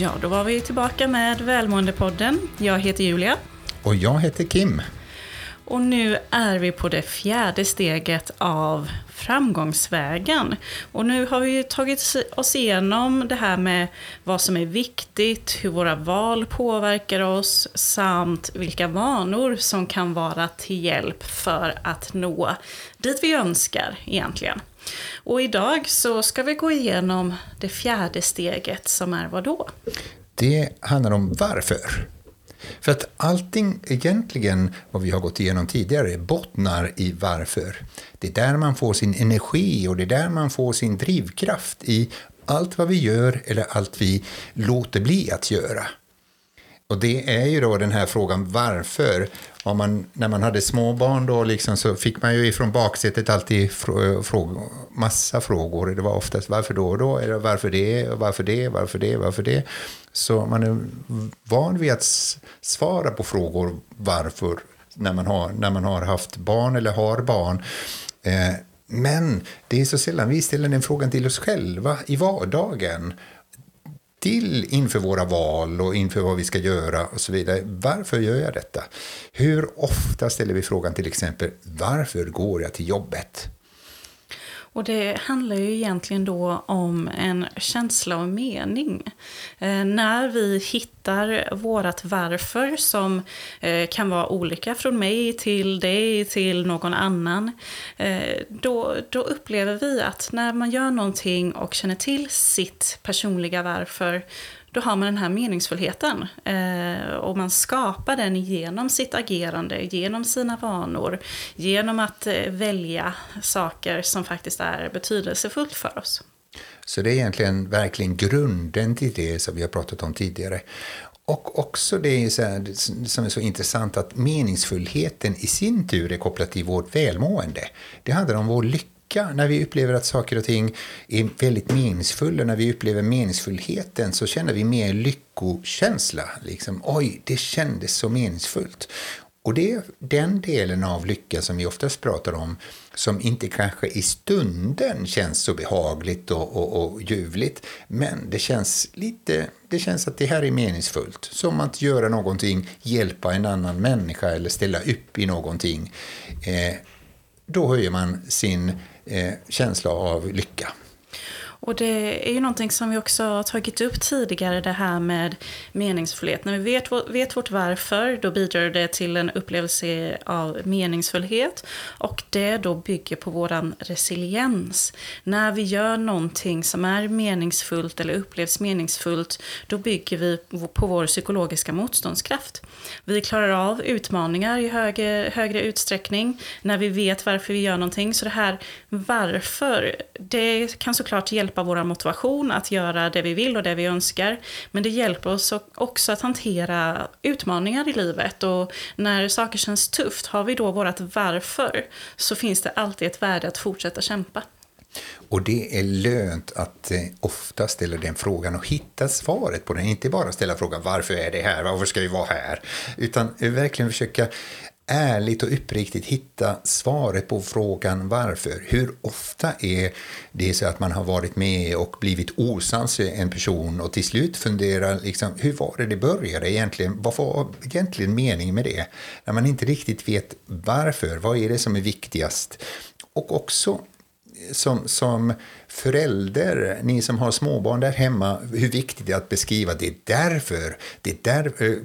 Ja, då var vi tillbaka med Välmåendepodden. Jag heter Julia. Och jag heter Kim. Och nu är vi på det fjärde steget av framgångsvägen. Och nu har vi tagit oss igenom det här med vad som är viktigt, hur våra val påverkar oss samt vilka vanor som kan vara till hjälp för att nå dit vi önskar egentligen. Och idag så ska vi gå igenom det fjärde steget som är vad då? Det handlar om varför. För att allting egentligen, vad vi har gått igenom tidigare, bottnar i varför. Det är där man får sin energi och det är där man får sin drivkraft i allt vad vi gör eller allt vi låter bli att göra. Och det är ju då den här frågan varför. Om man, när man hade småbarn då liksom så fick man ju ifrån baksätet alltid frågor, massa frågor. Det var oftast varför då och då, eller varför det, varför det, varför det, varför det. Så man är van vid att svara på frågor varför när man har, när man har haft barn eller har barn. Eh, men det är så sällan vi ställer den frågan till oss själva i vardagen till inför våra val och inför vad vi ska göra och så vidare. Varför gör jag detta? Hur ofta ställer vi frågan till exempel varför går jag till jobbet? Och det handlar ju egentligen då om en känsla av mening. Eh, när vi hittar vårt varför som eh, kan vara olika från mig till dig till någon annan. Eh, då, då upplever vi att när man gör någonting och känner till sitt personliga varför då har man den här meningsfullheten. Eh, och man skapar den genom sitt agerande, genom sina vanor, genom att eh, välja saker som faktiskt är betydelsefullt för oss. Så det är egentligen verkligen grunden till det som vi har pratat om tidigare. Och också det är så här, som är så intressant att meningsfullheten i sin tur är kopplad till vårt välmående. Det handlar om vår lycka lycka, när vi upplever att saker och ting är väldigt meningsfulla, när vi upplever meningsfullheten så känner vi mer lyckokänsla. Liksom, Oj, det kändes så meningsfullt. Och det är den delen av lycka som vi oftast pratar om som inte kanske i stunden känns så behagligt och, och, och ljuvligt men det känns lite, det känns att det här är meningsfullt. Som att göra någonting, hjälpa en annan människa eller ställa upp i någonting. Eh, då höjer man sin eh, känsla av lycka. Och det är ju någonting som vi också har tagit upp tidigare, det här med meningsfullhet. När vi vet, vet vårt varför, då bidrar det till en upplevelse av meningsfullhet. Och det då bygger på våran resiliens. När vi gör någonting som är meningsfullt eller upplevs meningsfullt, då bygger vi på vår psykologiska motståndskraft. Vi klarar av utmaningar i högre, högre utsträckning när vi vet varför vi gör någonting. Så det här varför, det kan såklart hjälpa hjälpa vår motivation att göra det vi vill och det vi önskar. Men det hjälper oss också att hantera utmaningar i livet. Och när saker känns tufft, har vi då vårt varför, så finns det alltid ett värde att fortsätta kämpa. Och det är lönt att eh, ofta ställa den frågan och hitta svaret på den. Inte bara ställa frågan varför är det här, varför ska vi vara här? Utan eh, verkligen försöka ärligt och uppriktigt hitta svaret på frågan varför. Hur ofta är det så att man har varit med och blivit osams med en person och till slut funderar liksom, hur var det det började egentligen? Vad var egentligen meningen med det? När man inte riktigt vet varför, vad är det som är viktigast? Och också som, som förälder, ni som har småbarn där hemma, hur viktigt det är att beskriva det är därför. Det är där, eh,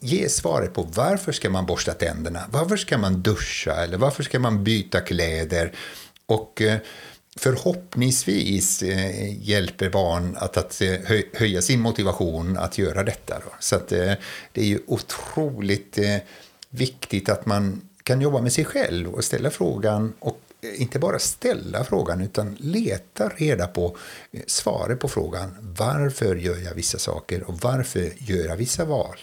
ge svaret på varför ska man borsta tänderna, varför ska man duscha eller varför ska man byta kläder. Och eh, förhoppningsvis eh, hjälper barn att, att höja sin motivation att göra detta. Då. Så att, det är ju otroligt viktigt att man kan jobba med sig själv och ställa frågan och inte bara ställa frågan utan leta reda på eh, svaret på frågan varför gör jag vissa saker och varför gör jag vissa val.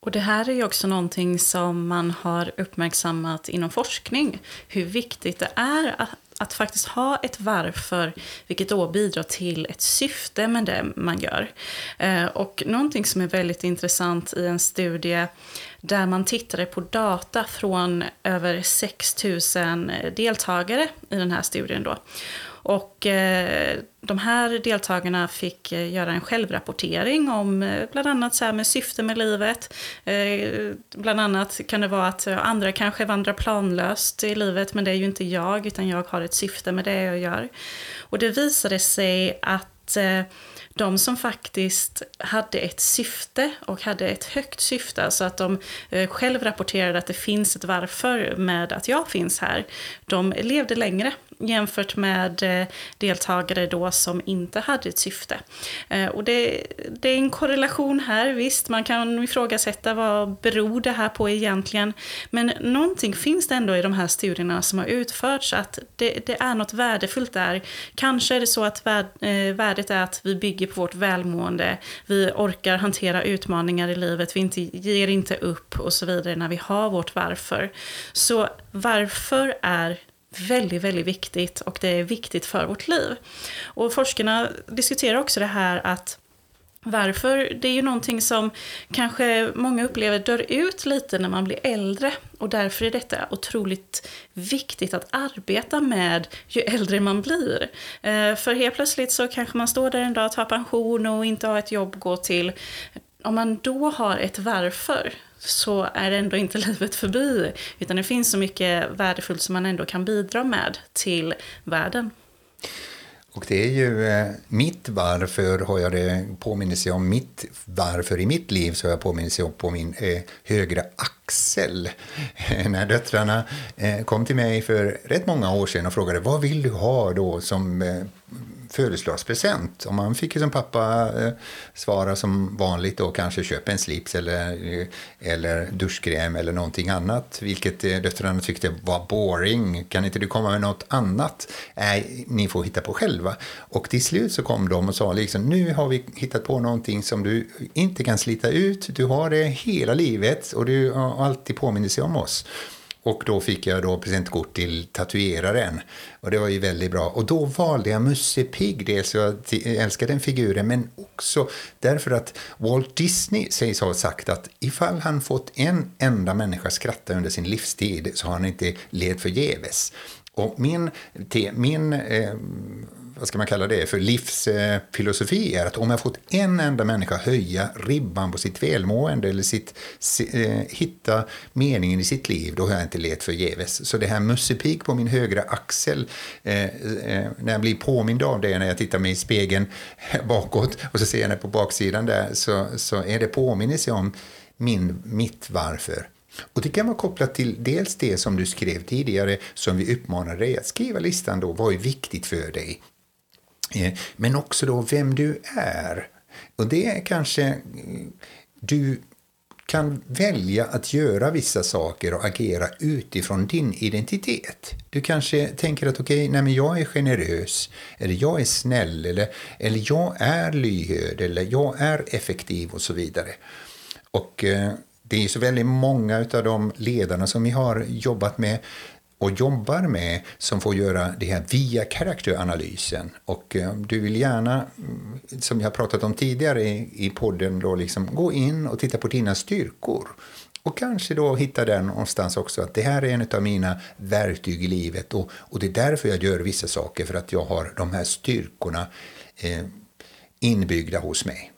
Och det här är ju också någonting som man har uppmärksammat inom forskning. Hur viktigt det är att, att faktiskt ha ett varför, vilket då bidrar till ett syfte med det man gör. Eh, och någonting som är väldigt intressant i en studie där man tittade på data från över 6 000 eh, deltagare i den här studien. Då. Och eh, de här deltagarna fick eh, göra en självrapportering om eh, bland annat så här med syfte med livet. Eh, bland annat kan det vara att andra kanske vandrar planlöst i livet men det är ju inte jag utan jag har ett syfte med det jag gör. Och det visade sig att Eh, de som faktiskt hade ett syfte och hade ett högt syfte, alltså att de eh, själv rapporterade att det finns ett varför med att jag finns här, de levde längre jämfört med eh, deltagare då som inte hade ett syfte. Eh, och det, det, är en korrelation här, visst, man kan ifrågasätta vad beror det här på egentligen. Men någonting finns det ändå i de här studierna som har utförts, att det, det är något värdefullt där. Kanske är det så att värd, eh, värdet är att vi bygger på vårt välmående, vi orkar hantera utmaningar i livet, vi inte, ger inte upp och så vidare när vi har vårt varför. Så varför är väldigt, väldigt viktigt och det är viktigt för vårt liv. Och forskarna diskuterar också det här att varför? Det är ju någonting som kanske många upplever dör ut lite när man blir äldre. Och därför är detta otroligt viktigt att arbeta med ju äldre man blir. Eh, för helt plötsligt så kanske man står där en dag, och tar pension och inte har ett jobb att gå till. Om man då har ett varför så är ändå inte livet förbi. Utan det finns så mycket värdefullt som man ändå kan bidra med till världen. Och det är ju eh, mitt varför har jag det påminnelse om mitt varför i mitt liv så har jag påminnelse om på min eh, högra axel. När döttrarna eh, kom till mig för rätt många år sedan och frågade vad vill du ha då som eh, födelsedagspresent. Och man fick ju som pappa eh, svara som vanligt och kanske köpa en slips eller, eh, eller duschkräm eller någonting annat. Vilket eh, döttrarna tyckte var boring. Kan inte du komma med något annat? Nej, ni får hitta på själva. Och till slut så kom de och sa liksom nu har vi hittat på någonting som du inte kan slita ut. Du har det hela livet och du har alltid påminnelse om oss. Och då fick jag då presentkort till tatueraren. Och det var ju väldigt bra. Och då valde jag Musse Pigg, dels för att jag älskar den figuren, men också därför att Walt Disney sägs ha sagt att ifall han fått en enda människa skratta under sin livstid så har han inte levt förgäves. Och min, min eh, vad ska man kalla det för, livsfilosofi är att om jag fått en enda människa höja ribban på sitt välmående eller sitt, eh, hitta meningen i sitt liv, då har jag inte let förgäves. Så det här mussepik på min högra axel, eh, eh, när jag blir påmind av det när jag tittar mig i spegeln bakåt och så ser jag det på baksidan där, så, så är det påminnelse om min, mitt varför. Och Det kan vara kopplat till dels det som du skrev tidigare som vi uppmanade dig att skriva listan då, vad är viktigt för dig? Eh, men också då vem du är. Och det är kanske... Eh, du kan välja att göra vissa saker och agera utifrån din identitet. Du kanske tänker att okej, okay, jag är generös, eller jag är snäll, eller, eller jag är lyhörd, eller jag är effektiv och så vidare. Och eh, det är så väldigt många av de ledarna som vi har jobbat med och jobbar med som får göra det här via karaktäranalysen. Och eh, du vill gärna, mm, som jag pratat om tidigare i, i podden, då liksom gå in och titta på dina styrkor. Och kanske då hitta den någonstans också, att det här är en av mina verktyg i livet och, och det är därför jag gör vissa saker, för att jag har de här styrkorna eh, inbyggda hos mig.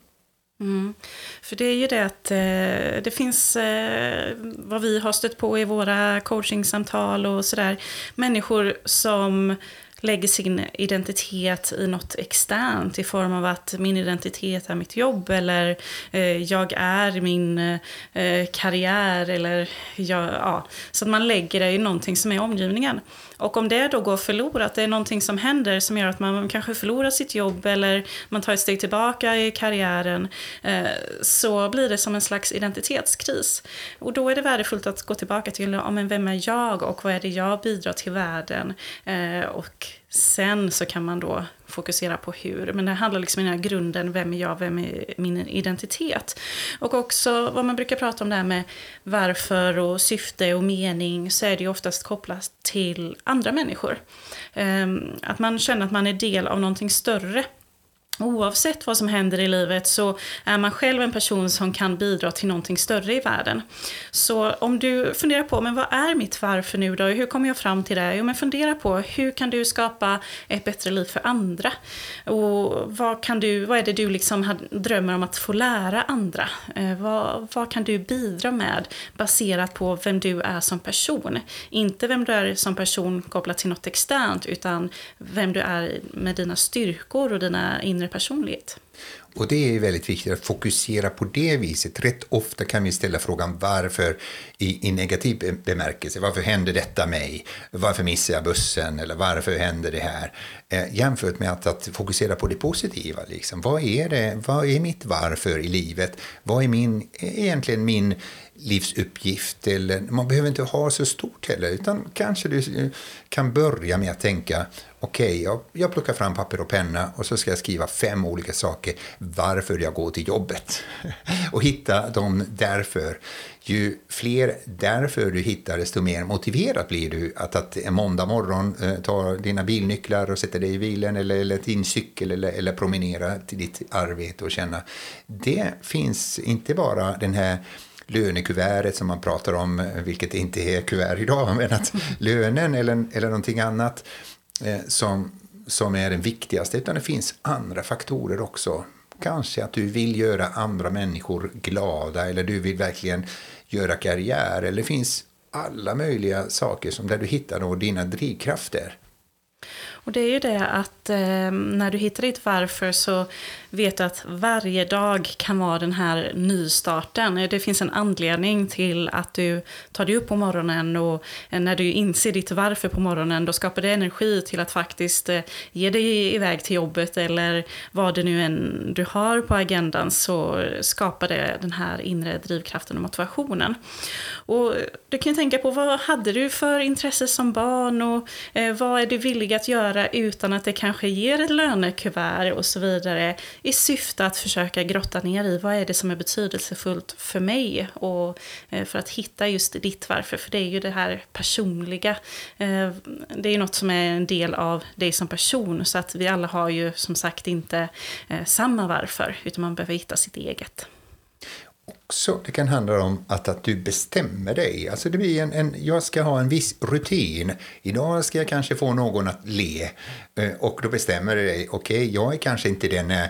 Mm. För det är ju det att eh, det finns, eh, vad vi har stött på i våra coachingsamtal och sådär, människor som lägger sin identitet i något externt i form av att min identitet är mitt jobb eller eh, jag är min eh, karriär eller jag, ja, så att man lägger det i någonting som är omgivningen. Och om det då går förlorat, det är någonting som händer som gör att man kanske förlorar sitt jobb eller man tar ett steg tillbaka i karriären, eh, så blir det som en slags identitetskris. Och då är det värdefullt att gå tillbaka till, ja, men vem är jag och vad är det jag bidrar till världen? Eh, och Sen så kan man då fokusera på hur. Men det handlar liksom i den här grunden, vem är jag, vem är min identitet? Och också vad man brukar prata om det här med varför och syfte och mening, så är det ju oftast kopplat till andra människor. Ehm, att man känner att man är del av någonting större. Oavsett vad som händer i livet så är man själv en person som kan bidra till någonting större i världen. Så om du funderar på, men vad är mitt varför nu då? Hur kommer jag fram till det? Jo, men fundera på, hur kan du skapa ett bättre liv för andra? Och vad, kan du, vad är det du liksom drömmer om att få lära andra? Eh, vad, vad kan du bidra med baserat på vem du är som person? Inte vem du är som person kopplat till något externt, utan vem du är med dina styrkor och dina inre personlighet. Och det är väldigt viktigt att fokusera på det viset. Rätt ofta kan vi ställa frågan varför i, i negativ bemärkelse. Varför händer detta mig? Varför missar jag bussen? Eller varför händer det här? Eh, jämfört med att, att, fokusera på det positiva. Liksom. Vad, är det, vad är mitt varför i livet? Vad är min, egentligen min livsuppgift. Eller, man behöver inte ha så stort heller, utan kanske du eh, kan börja med att tänka okej, okay, jag, jag plockar fram papper och penna och så ska jag skriva fem olika saker varför jag går till jobbet. och hitta dem därför. Ju fler därför du hittar, desto mer motiverad blir du att, att en måndag morgon eh, ta dina bilnycklar och sätta dig i bilen eller, eller din cykel eller, eller promenera till ditt arbete och känna. Det finns inte bara den här lönekuvertet som man pratar om, eh, vilket inte är kuvert idag, men att lönen eller, eller någonting annat eh, som, som är den viktigaste, utan det finns andra faktorer också. Kanske att du vill göra andra människor glada eller du vill verkligen göra karriär. Eller det finns alla möjliga saker som där du hittar då dina drivkrafter. Och det är ju det att eh, när du hittar ditt varför så vet du att varje dag kan vara den här nystarten. Eh, det finns en anledning till att du tar dig upp på morgonen och eh, när du inser ditt varför på morgonen då skapar det energi till att faktiskt eh, ge dig iväg till jobbet eller vad det nu än du har på agendan så skapar det den här inre drivkraften och motivationen. Och du kan ju tänka på vad hade du för intresse som barn och eh, vad är du villig att göra utan att det kanske ger ett lönekuvert och så vidare i syfte att försöka grotta ner i vad är det som är betydelsefullt för mig och eh, för att hitta just ditt varför. För det är ju det här personliga. Eh, det är ju något som är en del av dig som person så att vi alla har ju som sagt inte eh, samma varför utan man behöver hitta sitt eget också. Det kan handla om att, att du bestämmer dig. Alltså det blir en, en, jag ska ha en viss rutin. Idag ska jag kanske få någon att le. Eh, och då bestämmer du dig. Okej, okay, jag är kanske inte den eh,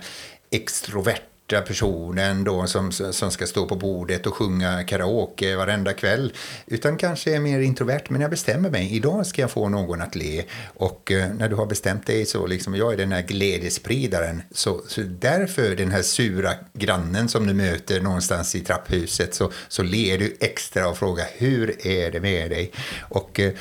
extroverta första personen då som, som ska stå på bordet och sjunga karaoke varenda kväll. Utan kanske är mer introvert, men jag bestämmer mig. Idag ska jag få någon att le. Och eh, när du har bestämt dig så, liksom, jag är den här glädjespridaren. Så, så därför den här sura grannen som du möter någonstans i trapphuset så, så ler du extra och frågar hur är det med dig? Och eh,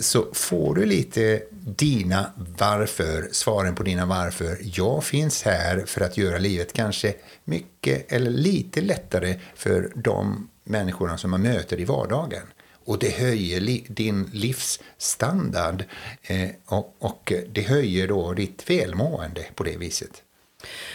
så får du lite dina varför, svaren på dina varför. Jag finns här för att göra livet kanske mycket eller lite lättare för de människorna som man möter i vardagen. Och det höjer li din livsstandard eh, och, och det höjer då ditt välmående på det viset.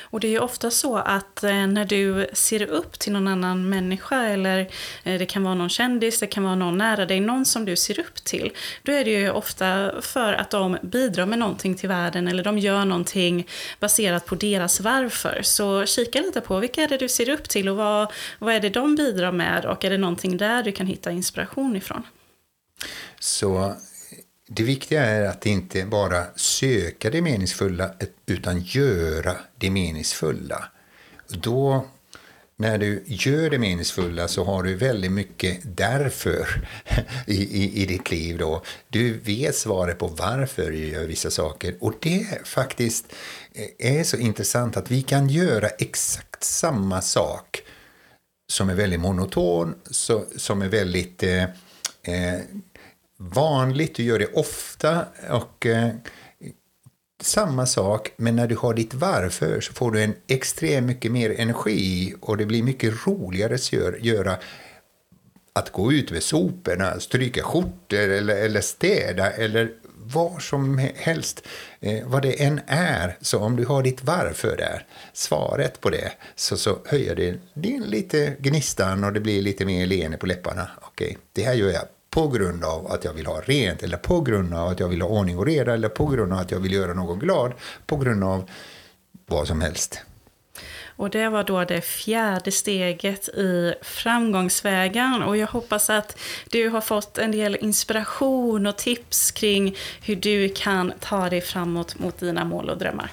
Och det är ju ofta så att eh, när du ser upp till någon annan människa eller eh, det kan vara någon kändis, det kan vara någon nära dig, någon som du ser upp till. Då är det ju ofta för att de bidrar med någonting till världen eller de gör någonting baserat på deras varför. Så kika lite på vilka är det du ser upp till och vad, vad är det de bidrar med och är det någonting där du kan hitta inspiration ifrån? Så det viktiga är att inte bara söka det meningsfulla utan göra det meningsfulla. Då, när du gör det meningsfulla så har du väldigt mycket därför i, i, i ditt liv. Då. Du vet svaret på varför du gör vissa saker. Och det faktiskt eh, är så intressant att vi kan göra exakt samma sak som är väldigt monoton, så, som är väldigt eh, eh vanligt, du gör det ofta och eh, samma sak, men när du har ditt varför så får du en extremt mycket mer energi och det blir mycket roligare att göra att gå ut med soporna, stryka skjortor eller, eller städa eller vad som helst, eh, vad det än är. Så om du har ditt varför där, svaret på det, så, så höjer det din lite gnistan och det blir lite mer leende på läpparna. Okej, okay, det här gör jag på grund av att jag vill ha rent eller på grund av att jag vill ha ordning och reda eller på grund av att jag vill göra någon glad på grund av vad som helst. Och det var då det fjärde steget i framgångsvägen. Och jag hoppas att du har fått en del inspiration och tips kring hur du kan ta dig framåt mot dina mål och drömmar.